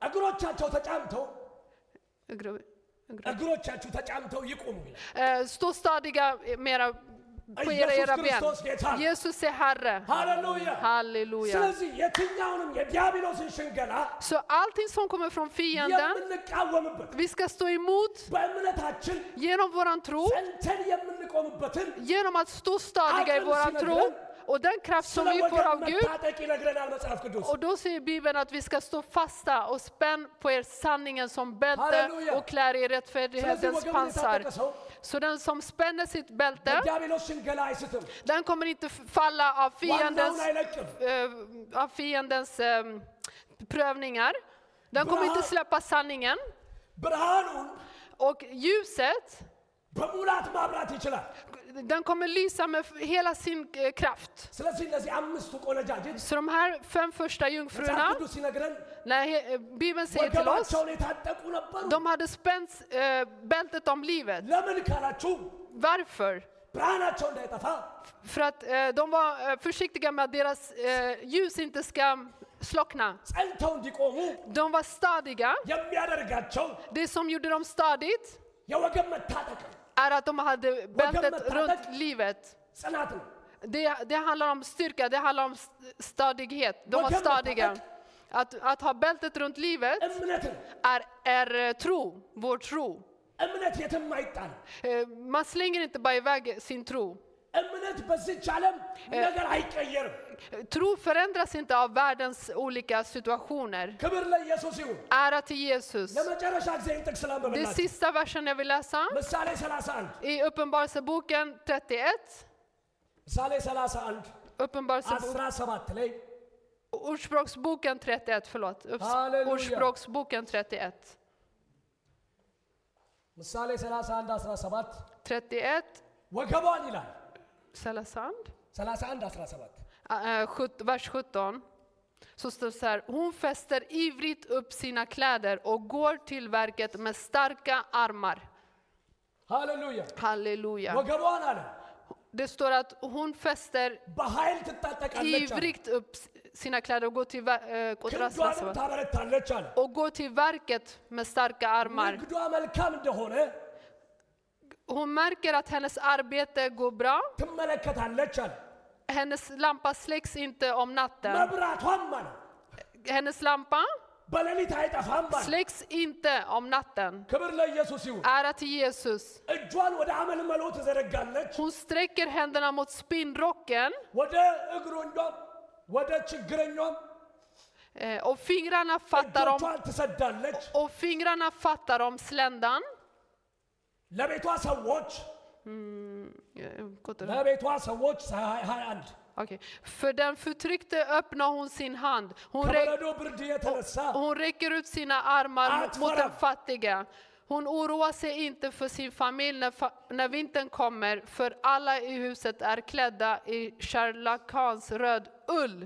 እግሮቻቸው ተጫምተው
Gro- gro-
እግሮቻችሁ ተጫምተው ይቁሙ ይላል።
Eh, stå stadiga med era, på era, era ben. Jesus är Herre. Halleluja!
Halleluja.
Så allting som kommer från fienden, vi ska stå emot genom våran tro, genom att stå stadiga i våran tro och den kraft som vi får av Gud. Och då säger Bibeln att vi ska stå fasta och spänn på er sanningen som bälte och klär er rättfärdighetens pansar. Så den som spänner sitt bälte, den kommer inte falla av fiendens, eh, av fiendens eh, prövningar. Den kommer inte släppa sanningen. Och ljuset, den kommer lysa med hela sin eh, kraft. Så de här fem första jungfrurna, när eh, Bibeln säger till oss, de hade spänt eh, bältet om livet. Varför? För att de var försiktiga med att deras ljus inte ska slockna. De var stadiga. Det som gjorde dem stadigt är att de hade bältet runt livet. Det, det handlar om styrka, det handlar om stadighet. De var stadiga. Att, att ha bältet runt livet är, är eh, tro, vår tro. Eh, man slänger inte bara iväg sin tro
እምነት በዚች ዓለም ነገር አይቀየርም።
Eh, Tro förändras inte av världens olika situationer.
ክብር ለኢየሱስ ይሁን።
Ära till Jesus.
ለመጨረሻ ጊዜ ይህን ጥቅስ
Det
ላንብብላችሁ።
sista versen jag vill läsa
ምሳሌ 31
i Uppenbarelseboken 31.
ምሳሌ 31
Uppenbarelseboken,
17 ላይ
Ordspråksboken 31, förlåt. Upps-
Halleluja.
Ordspråksboken 31.
ምሳሌ 31 17
31,
ወገቧን ይላል
Salasand,
31 17
äh, sjut- Ah, eh, vers 17, så står det så här, hon fäster ivrigt upp sina kläder och går till verket med starka armar. Halleluja!
Halleluja!
Det står att hon fäster ivrigt upp sina kläder och går till,
äh,
och går till verket med starka armar. Hon märker att hennes arbete går bra
ትመለከታለች አለ።
Hennes lampa släcks inte om natten.
መብራቷም አለ
Hennes lampa
በሌሊት አይጠፋም አለ።
släcks inte om natten.
ክብር ለኢየሱስ ይሁን።
Ära till Jesus.
እጇን ወደ አመልመሎ ትዘረጋለች፣
Hon sträcker händerna mot spinnrocken
ወደ እግሮኟም ወደ ችግረኟም
eh, och fingrarna fattar om,
እጆቿን ትሰዳለች።
och fingrarna fattar om sländan.
ለቤቷ ሰዎች
Eh, går det?
ለቤቷ ሰዎች 21
Okej. För den förtryckte öppnar hon sin hand. Hon, räck,
ከበረዶ ብርድ የተነሳ
hon räcker ut sina armar mot, mot den fattiga. Hon oroar sig inte för sin familj när, fa- när vintern kommer, för alla i huset är klädda i charlakans röd ull.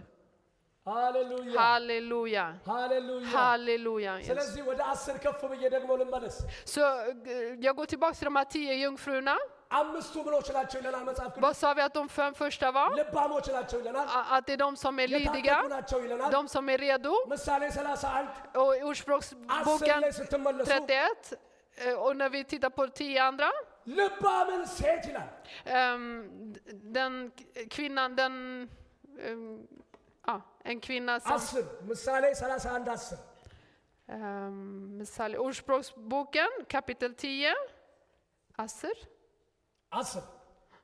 ሃሌሉያ
Halleluja.
ሃሌሉያ።
Halleluja. Jesus.
ስለዚህ ወደ አስር ከፍ ብዬ ደግሞ ልመለስ።
Så eh, jag går tillbaka till de här tio jungfrurna.
አምስቱ ምኖች ናቸው ይለናል መጽሐፍ ቅዱስ።
Vad sa vi att de fem första var?
ልባሞች ናቸው ይለናል።
A- Att det är de som är lydiga,
የታጠቁ ናቸው ይለናል።
de som är redo.
ምሳሌ 31
Och i
አስር
Ordspråksboken
ላይ ስትመለሱ
31, eh, och när vi tittar på tio andra,
ልባምን ሴት ይላል።
ehm, d- den k- kvinnan, den, ehm, ja, en kvinna som,
አስር ምሳሌ 31 አስር
ehm, misal, Ordspråksboken kapitel 10, Asser,
አስር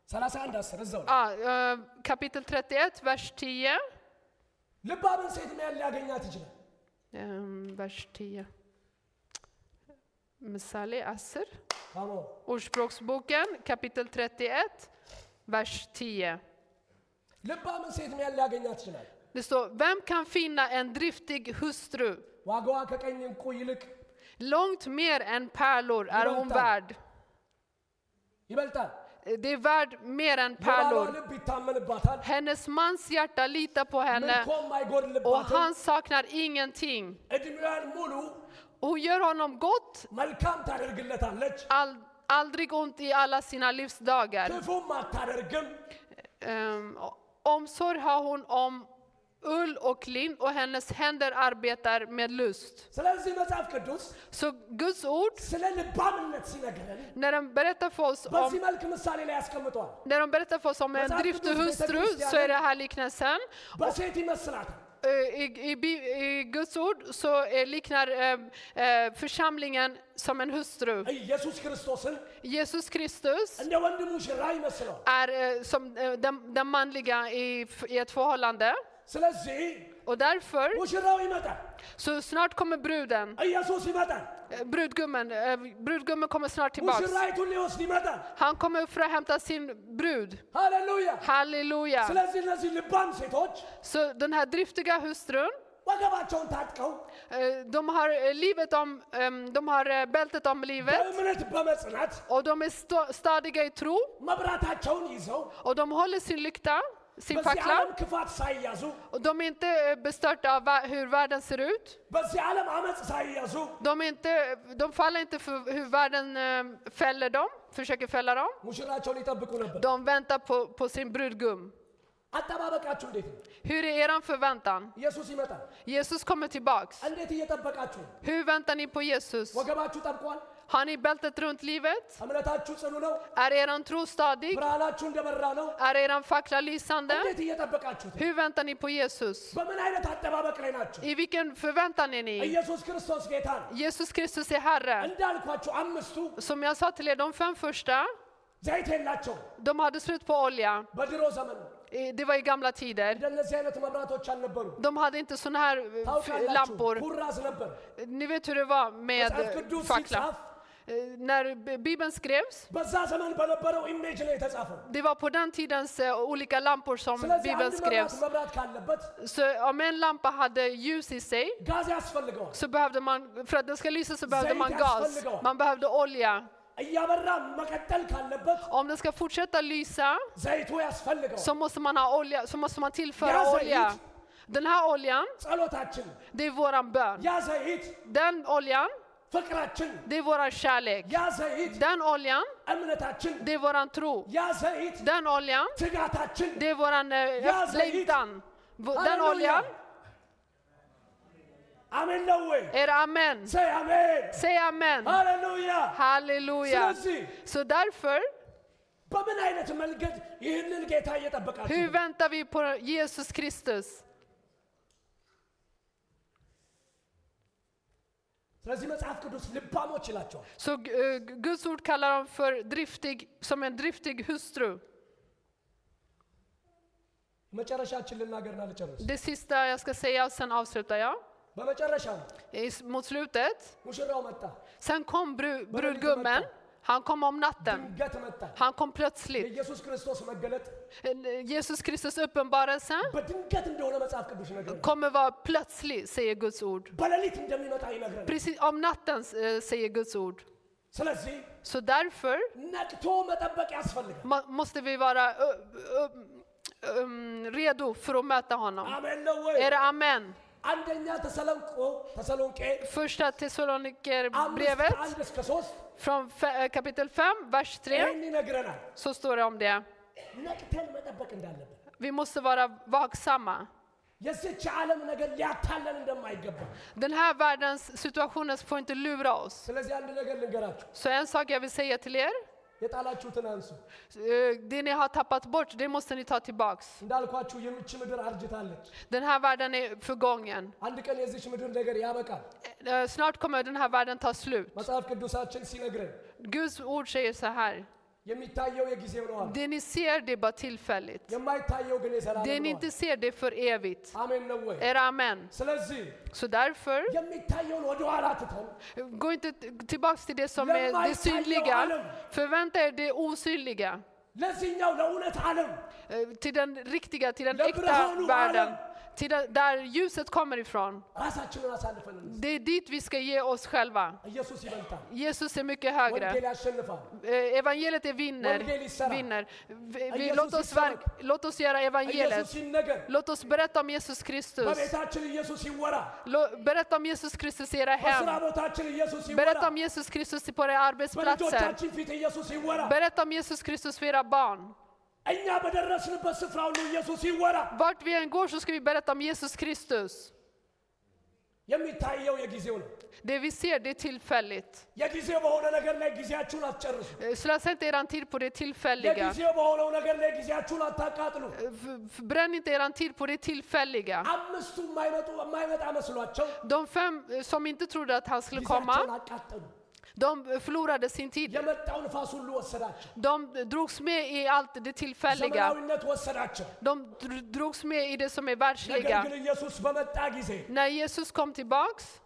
31 አስር እዛው ነው።
ja, eh, kapitel 31, vers 10,
ልባምን ሴት ምን ሊያገኛት ይችላል?
ehm, vers 10. Misali, Asser.
ካሞ
Ordspråksboken kapitel 31, vers 10.
ልባምን ሴት ምን ሊያገኛት ይችላል?
Det står, vem kan finna en driftig hustru?
ዋጋዋ ከቀኝ ዕንቁ ይልቅ
Långt mer än pärlor är hon
Vänta.
värd.
Eh,
det är värd mer än pärlor. Hennes mans hjärta litar på henne. Och han saknar ingenting. Hon gör honom gott, aldrig ont i alla sina livsdagar. Ehm, omsorg har hon om ull och lin och hennes händer arbetar med lust. Så Guds ord, när de berättar för oss om, när de berättar för oss om en driftig hustru så är det här liknelsen.
Och,
eh, i, i, I Guds ord så liknar ehm, eh, församlingen som en hustru. Jesus Kristus är eh, som den, manliga i ett förhållande
ስለዚህ
Och därför
ሙሽራው ይመጣል፣
så snart kommer bruden,
ኢየሱስ ይመጣል፣
eh, brudgummen, eh, brudgummen kommer snart tillbaks.
ሙሽራይቱን ሊወስድ ይመጣል።
Han kommer för att hämta sin brud.
ሃሌሉያ!
Halleluja!
ስለዚህ እነዚህ ልባም ሴቶች
Så den här driftiga hustrun,
ወገባቸውን ታጥቀው
eh, de har eh, livet om, em, de har eh, bältet om livet
በእምነት በመጽናት
och de är stå- stadiga i tro
መብራታቸውን ይዘው
och de håller sin lykta, sin fackla. Och de är inte eh, bestörta av hur världen ser ut. De, inte, de faller inte för hur världen eh, fäller dem, försöker fälla dem. De väntar på, på sin brudgum. Hur är er förväntan? Jesus kommer tillbaks. Hur väntar ni på Jesus? Har ni bältet runt livet? Är er tro stadig? Är er fackla lysande? Hur väntar ni på Jesus? I vilken förväntan är ni? Jesus Kristus är Herre. Som jag sa till er, de fem första, de hade slut på olja. Det var i gamla tider. De hade inte sådana här lampor. Ni vet hur det var med
facklan.
Eh, när Bibeln skrevs, det var på den tidens eh, olika lampor som Bibeln skrevs. Så om en lampa hade ljus i sig, så behövde man, för att den ska lysa så behövde man gas, man behövde olja. Om den ska fortsätta lysa så måste man, ha olja, så måste man tillföra olja. Den här oljan, det är våran bön. Den oljan
ፍቅራችን፣
det är våran kärlek.
ያ ዘይት
Den oljan,
እምነታችን፣
det är våran tro.
ያ ዘይት
Den oljan,
ትጋታችን።
det är våran eh,
Ja, säg
längtan. V- Den
ሃሌሉያ!
oljan,
አሜን ነው ወይ?
är det amen.
ሰይ አሜን።
Säg amen.
ሃሌሉያ።
Halleluja.
ስለዚህ
Så därför,
በምን አይነት መንገድ ይህንን ጌታ እየጠበቃችሁ
hur
ነው?
väntar vi på Jesus Kristus?
ስለዚህ መጽሐፍ ቅዱስ ልባሞች ይላቸዋል።
Så eh, Guds ord kallar dem för driftig, som en driftig hustru.
መጨረሻችን ልናገርና ልጨርስ።
Det sista jag ska säga, och sen avslutar jag.
በመጨረሻ
I- Mot slutet,
ሙሽራው መጣ፣
sen kom bru, brudgummen. Han kom om natten. Han kom plötsligt. Eh, Jesus Kristus uppenbarelse kommer vara plötslig, säger Guds ord. Precis om natten, eh, säger Guds ord. Så därför måste vi vara redo för att möta honom. Är det amen?
አንደኛ ተሰሎንቆ ተሰሎንቄ
Första
አምስት
Thessalonikerbrevet
አንድ እስከ ሶስት
från fe- eh, kapitel 5, vers 3,
ይህን ይነግረናል።
så står det om det.
ነቅተን መጠበቅ እንዳለብን
Vi måste vara vaksamma.
የዚች ዓለም ነገር ሊያታለን እንደማይገባ።
Den här världens situationer får inte lura oss.
ስለዚህ አንድ ነገር ልንገራችሁ፣
Så en sak jag vill säga till er,
የጣላችሁትን አንሱ።
eh, det ni har tappat bort, det måste ni ta tillbaks.
እንዳልኳችሁ የምች ምድር አርጅታለች።
Den här världen är förgången.
አንድ ቀን የዚች ምድር ነገር ያበቃል።
Eh, Snart kommer den här världen ta slut.
መጽሐፍ ቅዱሳችን ሲነግረን
Guds ord säger så här,
የሚታየው የጊዜው ነው አለ።
det ni ser det är bara tillfälligt.
የማይታየው ግን የዘላለም
Det ni
ነው
inte
አለ።
ser det är för evigt.
አሜን ነው ወይ?
Är det amen?
ስለዚህ
Så därför,
የሚታየውን ወደ ኋላ ትተን
gå inte t- tillbaks till det som är det
Lämna
synliga.
Israel.
Förvänta er det osynliga.
ለዚህኛው ለእውነት ዓለም
eh, till den riktiga, till den
Lämna
äkta
honom,
världen. till där ljuset kommer ifrån. Det är dit vi ska ge oss själva. Jesus är mycket högre. Eh, evangeliet är vinner. vinner. Vi, vi, låt, oss verk, låt oss göra evangeliet. Låt oss berätta om Jesus Kristus. Berätta om Jesus Kristus i era hem. Berätta om Jesus Kristus på era arbetsplatser. Berätta om Jesus Kristus för era barn.
እኛ በደረስንበት ስፍራ ሁሉ ኢየሱስ ይወራ።
Vart vi än går så ska vi berätta om Jesus Kristus.
የሚታየው የጊዜው ነው።
Det vi ser, det är tillfälligt.
የጊዜው በሆነ ነገር ላይ ጊዜያችሁን አትጨርሱ።
Eh, Slösa inte eran tid på det tillfälliga.
የጊዜው በሆነው ነገር ላይ ጊዜያችሁን አታቃጥሉ።
Eh, f- f- Bränn inte eran tid på det tillfälliga.
አምስቱ የማይመጡ የማይመጣ መስሏቸው
De fem eh, som inte trodde att han skulle komma,
ጊዜያቸውን አቃጠሉ።
de förlorade sin tid. De drogs med i allt det tillfälliga. De drogs med i det som är världsliga. När Jesus kom tillbaks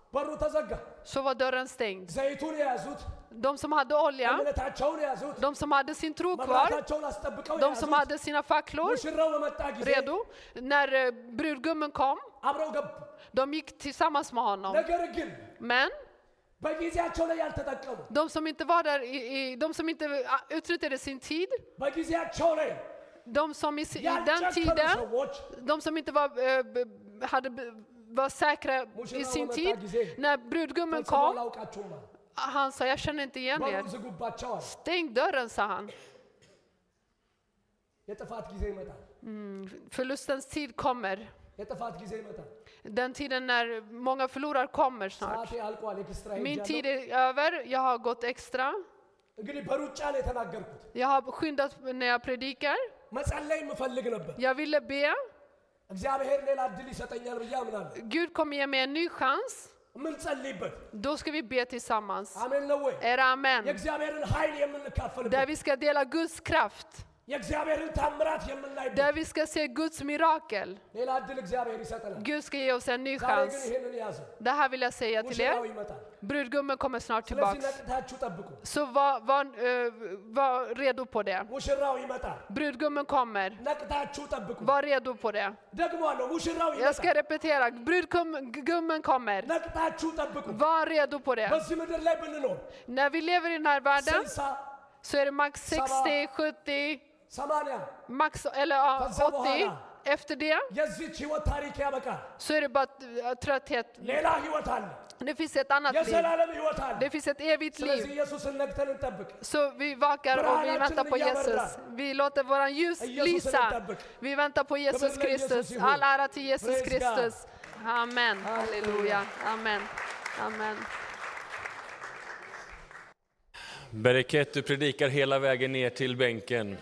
så var dörren stängd. De som hade olja, de som hade sin tro kvar, de som hade sina facklor redo. När eh, brudgummen kom, de gick tillsammans med honom. Men
በጊዜያቸው ላይ ያልተጠቀሙ
de som inte var där, i, i, de som inte ah, utnyttjade sin tid,
በጊዜያቸው ላይ
de som i, si- i den
ያልጨከኑ
tiden,
ሰዎች
de som inte var, eh, b- hade, b- var säkra i
ሙሽራው
sin
በመጣ
tid,
ጊዜ
när brudgummen
ፈጽሞ
kom,
አላውቃችሁም አለ።
han sa jag känner inte igen er.
በሩን ዝጉባቸው አለ።
Stäng dörren, sa han.
የጥፋት ጊዜ ይመጣል።
Förlustens tid kommer.
የጥፋት ጊዜ ይመጣል።
Den tiden när många förlorar kommer snart. Min tid är över, jag har gått extra. Jag har skyndat när jag predikar. Jag ville be. Gud kommer ge mig en ny chans. Då ska vi be tillsammans.
Amen.
Är amen? Där vi ska dela Guds kraft. Där vi ska se Guds mirakel. Gud ska ge oss en ny chans. Det här vill jag säga till er. Brudgummen kommer snart
tillbaka.
Så var, var, eh, var redo på det. Brudgummen kommer. Var redo på det. Jag ska repetera. Brudgummen kommer. Var redo på det. När vi lever i den här världen så är det max 60, 70, Max, eller 80. Efter det så är det bara eh, trötthet. Det finns ett annat liv. Det finns ett evigt liv. Så vi vakar och vi väntar på Jesus. Vi låter våran ljus lysa. Vi väntar på Jesus Kristus. All ära till Jesus Kristus. Amen. Halleluja. Amen. Amen.
Bereket, du predikar hela vägen ner till bänken.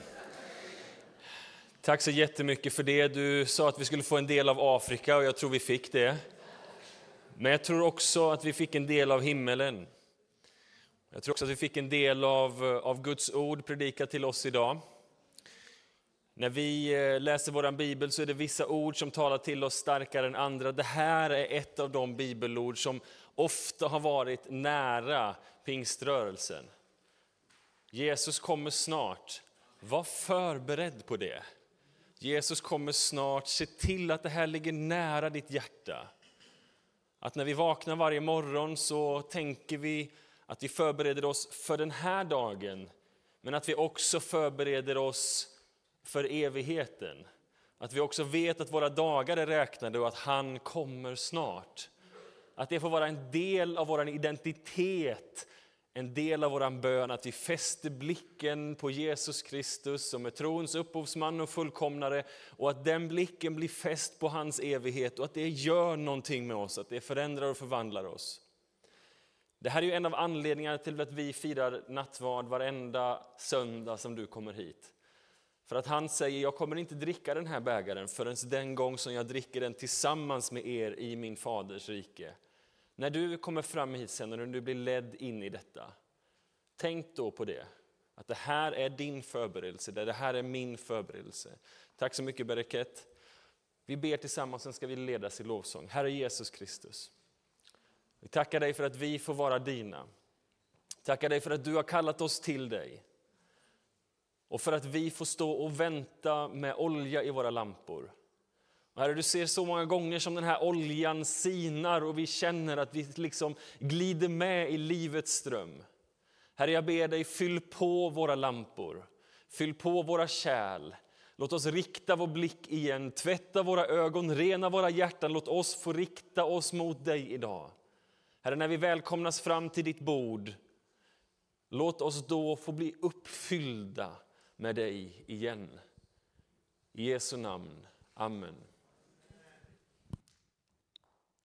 Tack så jättemycket för det. Du sa att vi skulle få en del av Afrika och jag tror vi fick det. Men jag tror också att vi fick en del av himmelen. Jag tror också att vi fick en del av, av Guds ord predikat till oss idag. När vi eh, läser vår bibel så är det vissa ord som talar till oss starkare än andra. Det här är ett av de bibelord som ofta har varit nära pingströrelsen. Jesus kommer snart. Var förberedd på det. Jesus kommer snart. Se till att det här ligger nära ditt hjärta. Att när vi vaknar varje morgon så tänker vi att vi förbereder oss för den här dagen. Men att vi också förbereder oss för evigheten. Att vi också vet att våra dagar är räknade och att han kommer snart. Att det får vara en del av vår identitet, en del av vår bön, att vi fäster blicken på Jesus Kristus som är trons upphovsman och fullkomnare och att den blicken blir fäst på hans evighet och att det gör någonting med oss, att det förändrar och förvandlar oss. Det här är ju en av anledningarna till att vi firar nattvard varenda söndag som du kommer hit. För att han säger, jag kommer inte dricka den här bägaren förrän den gång som jag dricker den tillsammans med er i min faders rike. När du kommer fram hit sen och när du blir ledd in i detta, tänk då på det. Att det här är din förberedelse, det här är min förberedelse. Tack så mycket Bereket. Vi ber tillsammans, sen ska vi ledas i lovsång. Herre Jesus Kristus. Vi tackar dig för att vi får vara dina. Tackar dig för att du har kallat oss till dig. och för att vi får stå och vänta med olja i våra lampor. Herre, du ser så många gånger som den här oljan sinar och vi känner att vi liksom glider med i livets ström. Herre, jag ber dig, fyll på våra lampor, fyll på våra kärl. Låt oss rikta vår blick igen, tvätta våra ögon, rena våra hjärtan. Låt oss få rikta oss mot dig idag. Herre, när vi välkomnas fram till ditt bord, låt oss då få bli uppfyllda med dig igen. I Jesu namn. Amen.